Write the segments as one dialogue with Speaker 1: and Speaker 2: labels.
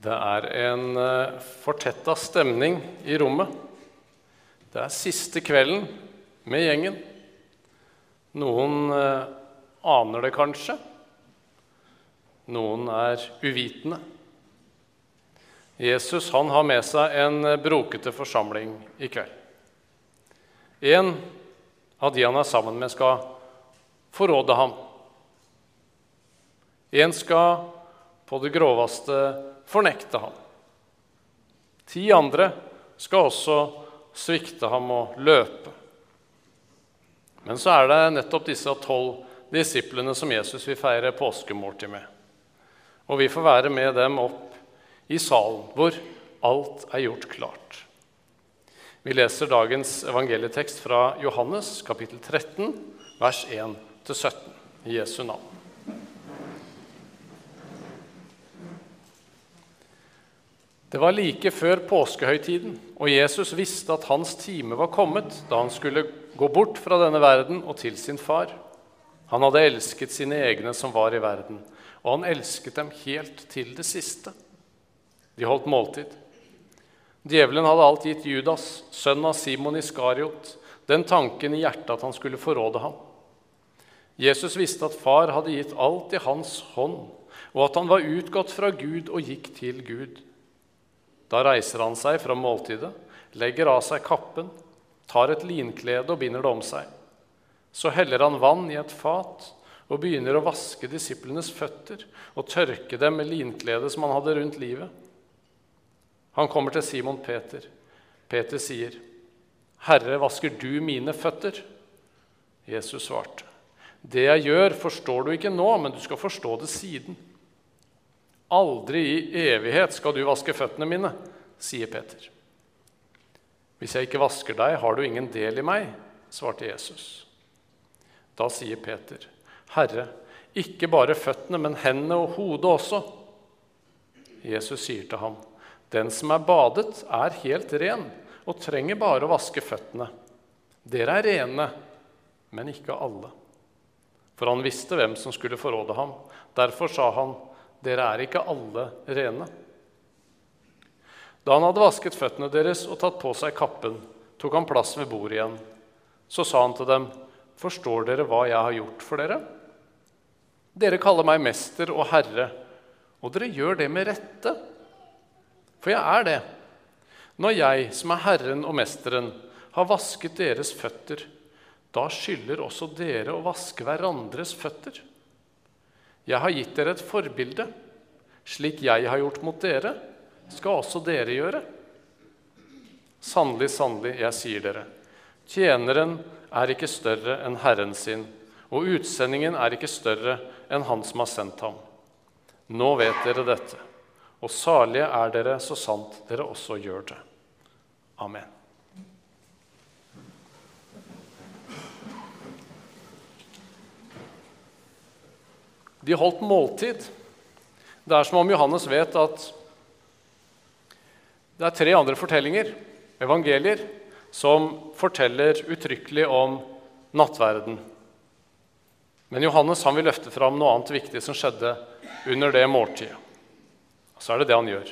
Speaker 1: Det er en uh, fortetta stemning i rommet. Det er siste kvelden med gjengen. Noen uh, aner det kanskje. Noen er uvitende. Jesus han har med seg en brokete forsamling i kveld. En av de han er sammen med, skal forråde ham. En skal på det groveste fornekte ham. Ti andre skal også svikte ham og løpe. Men så er det nettopp disse tolv disiplene som Jesus vil feire påskemåltid med. Og vi får være med dem opp i salen, hvor alt er gjort klart. Vi leser dagens evangelietekst fra Johannes, kapittel 13, vers 1-17, i Jesu navn. Det var like før påskehøytiden, og Jesus visste at hans time var kommet da han skulle gå bort fra denne verden og til sin far. Han hadde elsket sine egne som var i verden, og han elsket dem helt til det siste. De holdt måltid. Djevelen hadde alt gitt Judas, sønn av Simon Iskariot, den tanken i hjertet at han skulle forråde ham. Jesus visste at far hadde gitt alt i hans hånd, og at han var utgått fra Gud og gikk til Gud. Da reiser han seg fra måltidet, legger av seg kappen, tar et linklede og binder det om seg. Så heller han vann i et fat og begynner å vaske disiplenes føtter og tørke dem med linkledet som han hadde rundt livet. Han kommer til Simon Peter. Peter sier, 'Herre, vasker du mine føtter?' Jesus svarte, 'Det jeg gjør, forstår du ikke nå, men du skal forstå det siden.' 'Aldri i evighet skal du vaske føttene mine', sier Peter. 'Hvis jeg ikke vasker deg, har du ingen del i meg', svarte Jesus. Da sier Peter, 'Herre, ikke bare føttene, men hendene og hodet også.' Jesus sier til ham, den som er badet, er helt ren og trenger bare å vaske føttene. Dere er rene, men ikke alle. For han visste hvem som skulle forråde ham. Derfor sa han, dere er ikke alle rene. Da han hadde vasket føttene deres og tatt på seg kappen, tok han plass ved bordet igjen. Så sa han til dem, forstår dere hva jeg har gjort for dere? Dere kaller meg mester og herre, og dere gjør det med rette. For jeg er det. Når jeg, som er Herren og Mesteren, har vasket deres føtter, da skylder også dere å vaske hverandres føtter. Jeg har gitt dere et forbilde. Slik jeg har gjort mot dere, skal også dere gjøre. Sannelig, sannelig, jeg sier dere, tjeneren er ikke større enn Herren sin, og utsendingen er ikke større enn Han som har sendt ham. Nå vet dere dette. Og salige er dere så sant dere også gjør det. Amen. De holdt måltid. Det er som om Johannes vet at det er tre andre fortellinger, evangelier, som forteller uttrykkelig om nattverden. Men Johannes han vil løfte fram noe annet viktig som skjedde under det måltidet. Så er det det han gjør.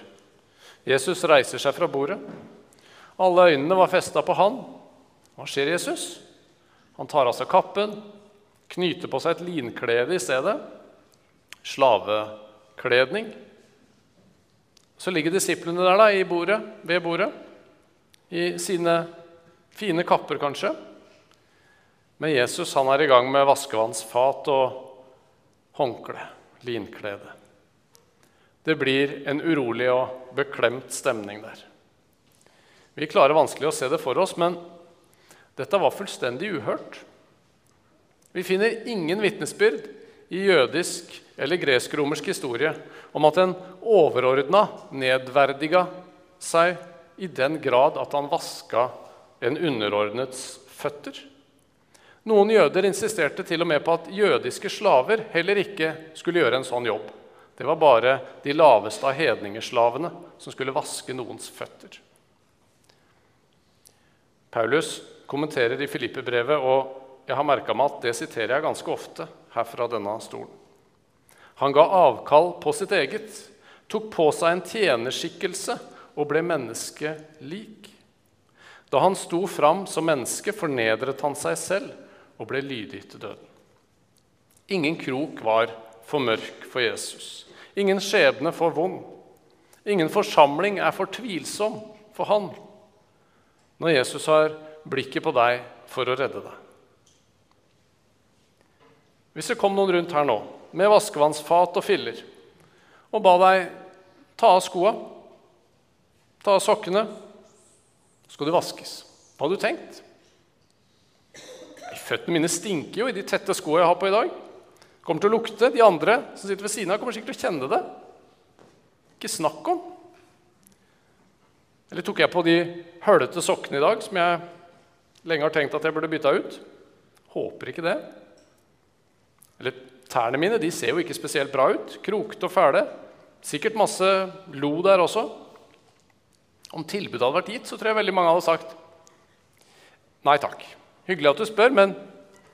Speaker 1: Jesus reiser seg fra bordet. Alle øynene var festa på han. Hva skjer, Jesus? Han tar av seg kappen, knyter på seg et linklede i stedet. Slavekledning. Så ligger disiplene der da, bordet, ved bordet, i sine fine kapper, kanskje. Men Jesus han er i gang med vaskevannsfat og håndkle, linklede. Det blir en urolig og beklemt stemning der. Vi klarer vanskelig å se det for oss, men dette var fullstendig uhørt. Vi finner ingen vitnesbyrd i jødisk eller gresk-romersk historie om at en overordna nedverdiga seg i den grad at han vaska en underordnets føtter. Noen jøder insisterte til og med på at jødiske slaver heller ikke skulle gjøre en sånn jobb. Det var bare de laveste av hedningeslavene som skulle vaske noens føtter. Paulus kommenterer i Filippe-brevet, og jeg har merka meg at det siterer jeg ganske ofte her fra denne stolen. Han ga avkall på sitt eget tok på seg en tjenerskikkelse og ble menneske lik. Da han sto fram som menneske, fornedret han seg selv og ble lydig til døden. Ingen krok var for mørk for Jesus. Ingen skjebne for vond. Ingen forsamling er for tvilsom for han når Jesus har blikket på deg for å redde deg. Hvis det kom noen rundt her nå med vaskevannsfat og filler og ba deg ta av skoa, ta av sokkene, så skal du vaskes. Hva hadde du tenkt? Føttene mine stinker jo i de tette skoene jeg har på i dag. Kommer til å lukte. De andre som sitter ved siden av, kommer sikkert til å kjenne det. Ikke snakk om. Eller tok jeg på de hølete sokkene i dag som jeg lenge har tenkt at jeg burde bytta ut? Håper ikke det. Eller tærne mine de ser jo ikke spesielt bra ut. Krokete og fæle. Sikkert masse lo der også. Om tilbudet hadde vært gitt, så tror jeg veldig mange hadde sagt nei takk. Hyggelig at du spør, men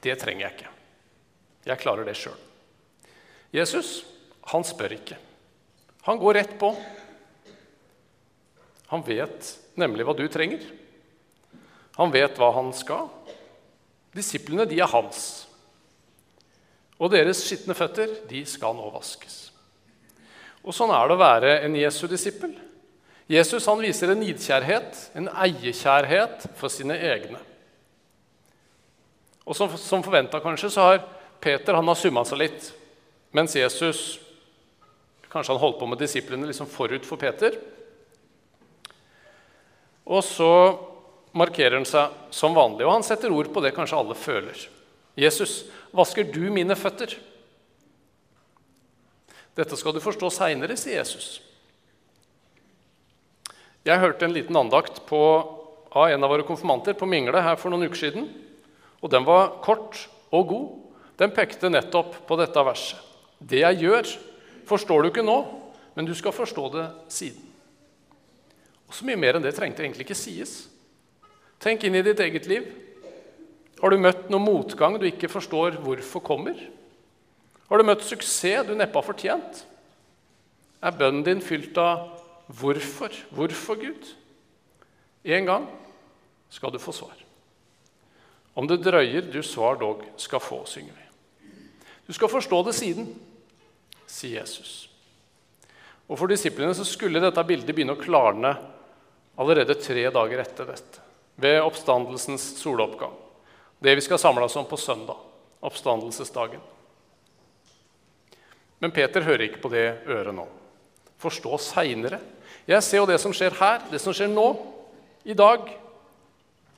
Speaker 1: det trenger jeg ikke. Jeg klarer det sjøl. Jesus, han spør ikke. Han går rett på. Han vet nemlig hva du trenger. Han vet hva han skal. Disiplene, de er hans. Og deres skitne føtter, de skal nå vaskes. Og sånn er det å være en Jesu disippel. Jesus han viser en nidkjærhet, en eiekjærhet for sine egne. Og Som, som forventa kanskje, så har Peter han har summa seg litt. Mens Jesus kanskje han holdt på med disiplene liksom forut for Peter. Og så markerer han seg som vanlig, og han setter ord på det kanskje alle føler. Jesus, vasker du mine føtter? Dette skal du forstå seinere, sier Jesus. Jeg hørte en liten andakt på, av en av våre konfirmanter på Mingle her for noen uker siden. Og den var kort og god. Den pekte nettopp på dette verset. Det jeg gjør, forstår du ikke nå, men du skal forstå det siden. Og Så mye mer enn det trengte egentlig ikke sies. Tenk inn i ditt eget liv. Har du møtt noe motgang du ikke forstår hvorfor kommer? Har du møtt suksess du neppe har fortjent? Er bønnen din fylt av 'hvorfor'? Hvorfor, Gud? En gang skal du få svar. Om det drøyer, du svar dog skal få, synger vi. Du skal forstå det siden, sier Jesus. Og For disiplene så skulle dette bildet begynne å klarne allerede tre dager etter dette, ved oppstandelsens soloppgang. Det vi skal samle oss om på søndag, oppstandelsesdagen. Men Peter hører ikke på det øret nå. Forstå seinere. Jeg ser jo det som skjer her, det som skjer nå, i dag.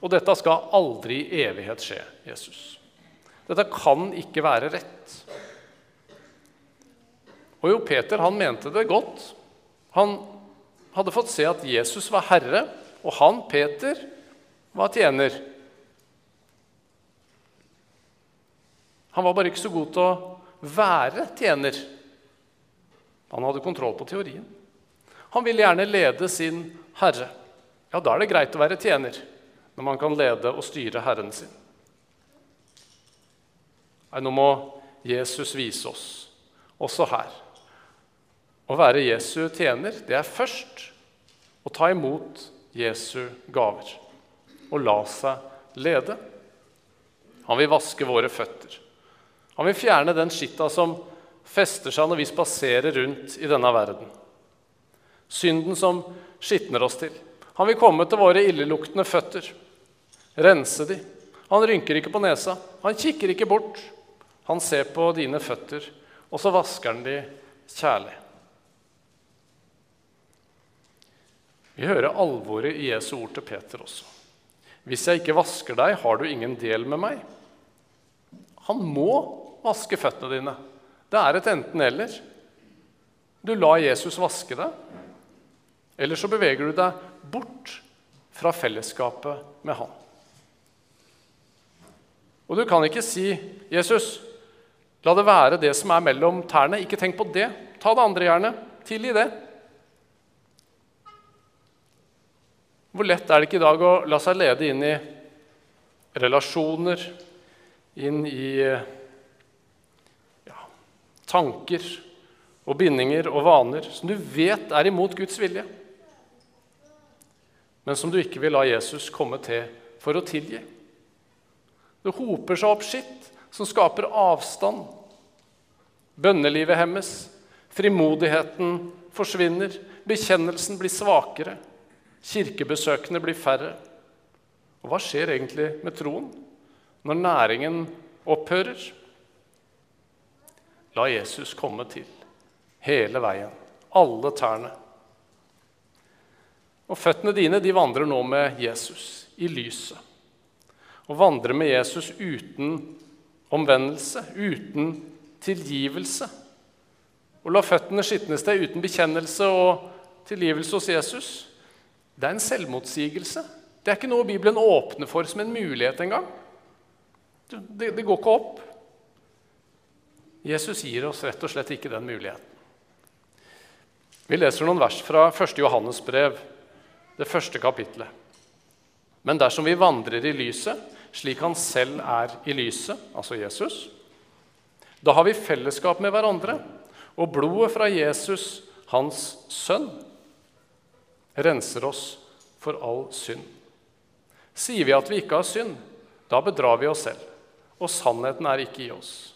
Speaker 1: Og dette skal aldri i evighet skje, Jesus. Dette kan ikke være rett. Og jo, Peter han mente det godt. Han hadde fått se at Jesus var herre, og han, Peter, var tjener. Han var bare ikke så god til å være tjener. Han hadde kontroll på teorien. Han ville gjerne lede sin herre. Ja, da er det greit å være tjener når man kan lede og styre herren sin. Nei, nå må Jesus vise oss, også her. Å være Jesu tjener, det er først å ta imot Jesu gaver og la seg lede. Han vil vaske våre føtter. Han vil fjerne den skitta som fester seg når vi spaserer rundt i denne verden. Synden som skitner oss til. Han vil komme til våre illeluktende føtter, rense de. Han rynker ikke på nesa, han kikker ikke bort. Han ser på dine føtter, og så vasker han de kjærlig. Vi hører alvoret i Jesu ord til Peter også. Hvis jeg ikke vasker deg, har du ingen del med meg. Han må vaske føttene dine. Det er et enten-eller. Du lar Jesus vaske deg, eller så beveger du deg bort fra fellesskapet med han. Og du kan ikke si, 'Jesus, la det være det som er mellom tærne.' Ikke tenk på det. Ta det andre gjerne. Tilgi det. Hvor lett er det ikke i dag å la seg lede inn i relasjoner, inn i tanker og bindinger og vaner som du vet er imot Guds vilje, men som du ikke vil la Jesus komme til for å tilgi. Det hoper seg opp skitt som skaper avstand. Bønnelivet hemmes, frimodigheten forsvinner, bekjennelsen blir svakere, kirkebesøkene blir færre. Og hva skjer egentlig med troen når næringen opphører? La Jesus komme til hele veien, alle tærne. Og føttene dine de vandrer nå med Jesus i lyset. Å vandre med Jesus uten omvendelse, uten tilgivelse. Å la føttene skitnes til uten bekjennelse og tilgivelse hos Jesus, det er en selvmotsigelse. Det er ikke noe Bibelen åpner for som en mulighet engang. Det, det går ikke opp. Jesus gir oss rett og slett ikke den muligheten. Vi leser noen vers fra 1. Johannes brev, det første kapitlet. Men dersom vi vandrer i lyset, slik han selv er i lyset, altså Jesus, da har vi fellesskap med hverandre, og blodet fra Jesus, hans sønn, renser oss for all synd. Sier vi at vi ikke har synd, da bedrar vi oss selv, og sannheten er ikke i oss.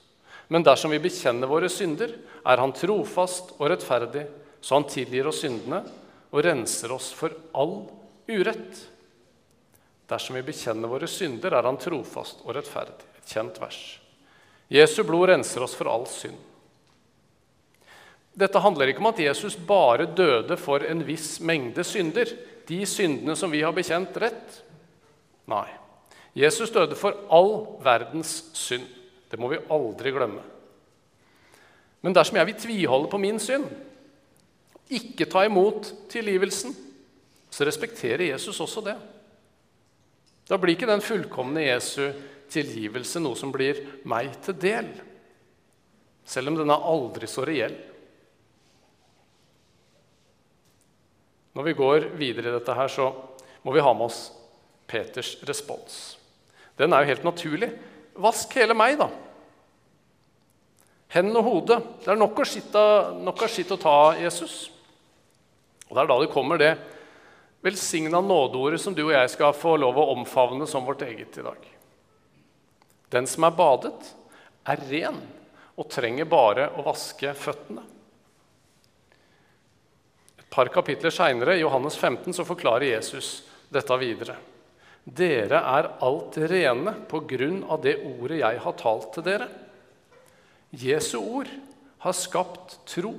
Speaker 1: Men dersom vi bekjenner våre synder, er Han trofast og rettferdig, så Han tilgir oss syndene og renser oss for all urett. Dersom vi bekjenner våre synder, er Han trofast og rettferdig. Et kjent vers. Jesu blod renser oss for all synd. Dette handler ikke om at Jesus bare døde for en viss mengde synder, de syndene som vi har bekjent rett. Nei. Jesus døde for all verdens synd. Det må vi aldri glemme. Men dersom jeg vil tviholde på min synd, ikke ta imot tilgivelsen, så respekterer Jesus også det. Da blir ikke den fullkomne Jesu tilgivelse noe som blir meg til del, selv om den er aldri så reell. Når vi går videre i dette, her, så må vi ha med oss Peters respons. Den er jo helt naturlig. Vask hele meg, da. Hendene og hodet. Det er nok av skitt, av å ta Jesus. Og Det er da det kommer det velsigna nådeordet som du og jeg skal få lov å omfavne som vårt eget i dag. Den som er badet, er ren og trenger bare å vaske føttene. Et par kapitler seinere, i Johannes 15, så forklarer Jesus dette videre. Dere er alt rene på grunn av det ordet jeg har talt til dere. Jesu ord har skapt tro.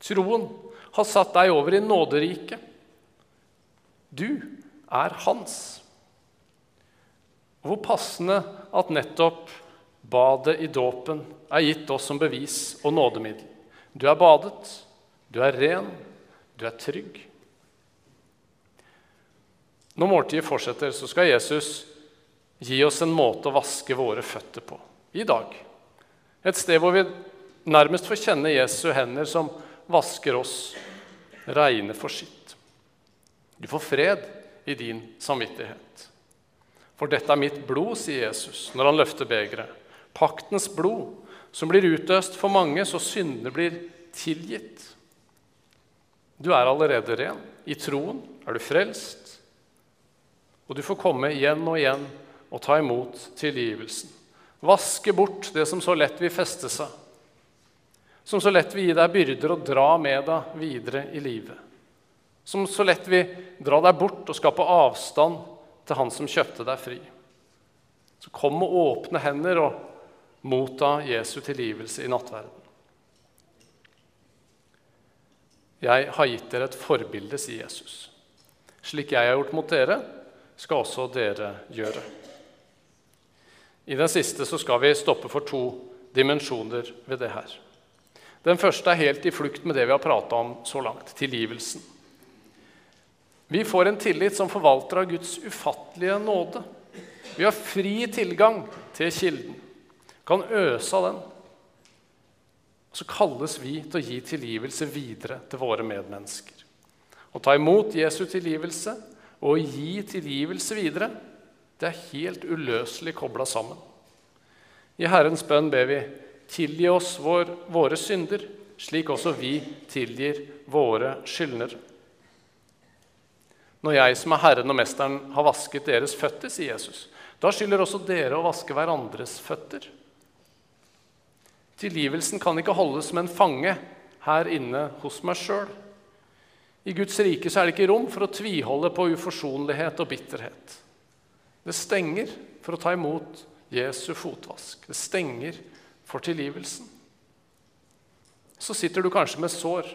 Speaker 1: Troen har satt deg over i nåderiket. Du er hans. Hvor passende at nettopp badet i dåpen er gitt oss som bevis og nådemiddel. Du er badet, du er ren, du er trygg. Når måltidet fortsetter, så skal Jesus gi oss en måte å vaske våre føtter på i dag. Et sted hvor vi nærmest får kjenne Jesu hender som vasker oss reine for sitt. Du får fred i din samvittighet. For dette er mitt blod, sier Jesus når han løfter begeret. Paktens blod, som blir utøst for mange, så syndene blir tilgitt. Du er allerede ren. I troen er du frelst. Og du får komme igjen og igjen og ta imot tilgivelsen. Vaske bort det som så lett vil feste seg som så lett vil gi deg byrder og dra med deg videre i livet. Som så lett vil dra deg bort og skape avstand til Han som kjøpte deg fri. Så kom med åpne hender og motta Jesu tilgivelse i nattverden. Jeg har gitt dere et forbilde, sier Jesus. Slik jeg har gjort mot dere, skal også dere gjøre. I den siste så skal vi stoppe for to dimensjoner ved det her. Den første er helt i flukt med det vi har prata om så langt tilgivelsen. Vi får en tillit som forvalter av Guds ufattelige nåde. Vi har fri tilgang til kilden, kan øse av den. Så kalles vi til å gi tilgivelse videre til våre medmennesker. Å ta imot Jesu tilgivelse og å gi tilgivelse videre, det er helt uløselig kobla sammen. I Herrens bønn ber vi tilgi oss vår, våre synder, slik også vi tilgir våre skyldnere. Når jeg som er Herren og Mesteren, har vasket deres føtter, sier Jesus, da skylder også dere å vaske hverandres føtter. Tilgivelsen kan ikke holdes som en fange her inne hos meg sjøl. I Guds rike så er det ikke rom for å tviholde på uforsonlighet og bitterhet. Det stenger for å ta imot Jesu fotvask. Det stenger for tilgivelsen. Så sitter du kanskje med sår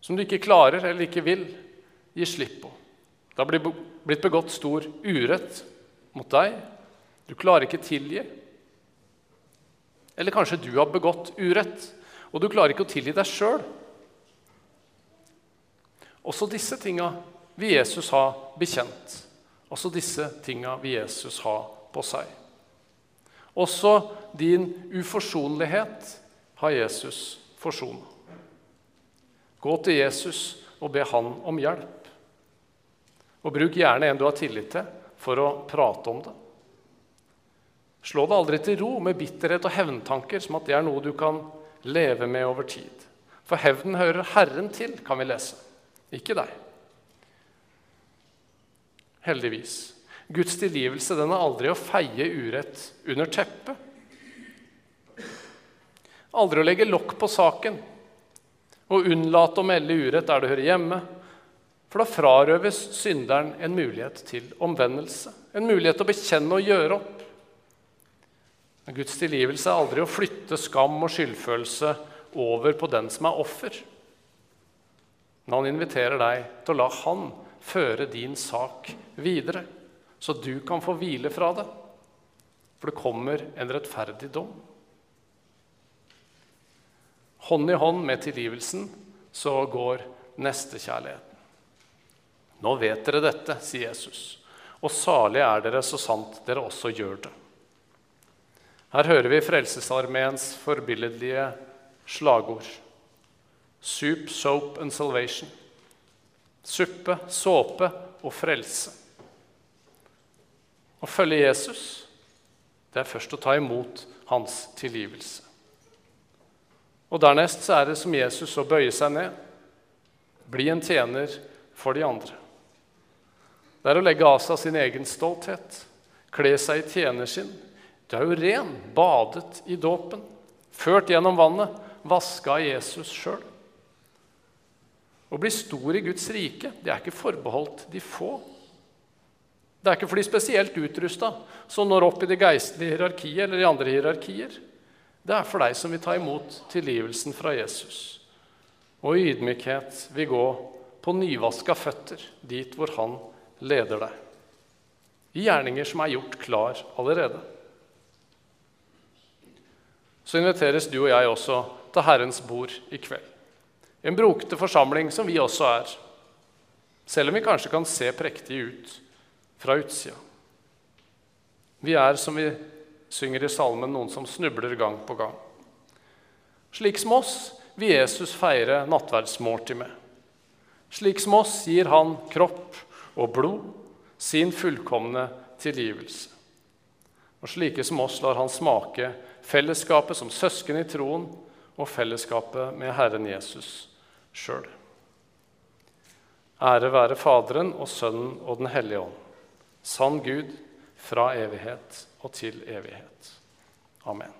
Speaker 1: som du ikke klarer eller ikke vil gi slipp på. Det har blitt begått stor urett mot deg. Du klarer ikke tilgi. Eller kanskje du har begått urett, og du klarer ikke å tilgi deg sjøl. Også disse tinga vil Jesus ha bekjent. Også disse tinga vil Jesus ha på seg. Også din uforsonlighet har Jesus forsona. Gå til Jesus og be han om hjelp. Og bruk gjerne en du har tillit til, for å prate om det. Slå deg aldri til ro med bitterhet og hevntanker som at det er noe du kan leve med over tid. For hevnen hører Herren til, kan vi lese, ikke deg. Heldigvis. Guds tilgivelse den er aldri å feie urett under teppet. Aldri å legge lokk på saken og unnlate å melde urett der det hører hjemme, for da frarøves synderen en mulighet til omvendelse, en mulighet til å bekjenne og gjøre opp. Men Guds tilgivelse er aldri å flytte skam og skyldfølelse over på den som er offer. Men han inviterer deg til å la han føre din sak videre, så du kan få hvile fra det. For det kommer en rettferdig dom. Hånd i hånd med tilgivelsen så går nestekjærligheten. Nå vet dere dette, sier Jesus, og salig er dere så sant dere også gjør det. Her hører vi Frelsesarmeens forbilledlige slagord. Soup, soap and salvation. Suppe, såpe og frelse. Å følge Jesus, det er først å ta imot hans tilgivelse. Og Dernest så er det som Jesus å bøye seg ned, bli en tjener for de andre. Det er å legge av seg sin egen stolthet, kle seg i tjenerskinn. Du er jo ren, badet i dåpen, ført gjennom vannet, vaska av Jesus sjøl. Å bli stor i Guds rike det er ikke forbeholdt de få. Det er ikke for de spesielt utrusta som når opp i det geistlige hierarkiet eller i andre hierarkier. Det er for deg som vil ta imot tilgivelsen fra Jesus og i ydmykhet vil gå på nyvaska føtter dit hvor han leder deg. I gjerninger som er gjort klar allerede. Så inviteres du og jeg også til Herrens bord i kveld. En brokete forsamling som vi også er. Selv om vi kanskje kan se prektige ut fra utsida. Vi er, som vi synger i salmen, noen som snubler gang på gang. Slik som oss vil Jesus feire nattverdsmåltid med. Slik som oss gir han kropp og blod, sin fullkomne tilgivelse. Og slike som oss lar han smake fellesskapet som søsken i troen og fellesskapet med Herren Jesus sjøl. Ære være Faderen og Sønnen og Den hellige ånd, sann Gud fra evighet og til evighet. Amen.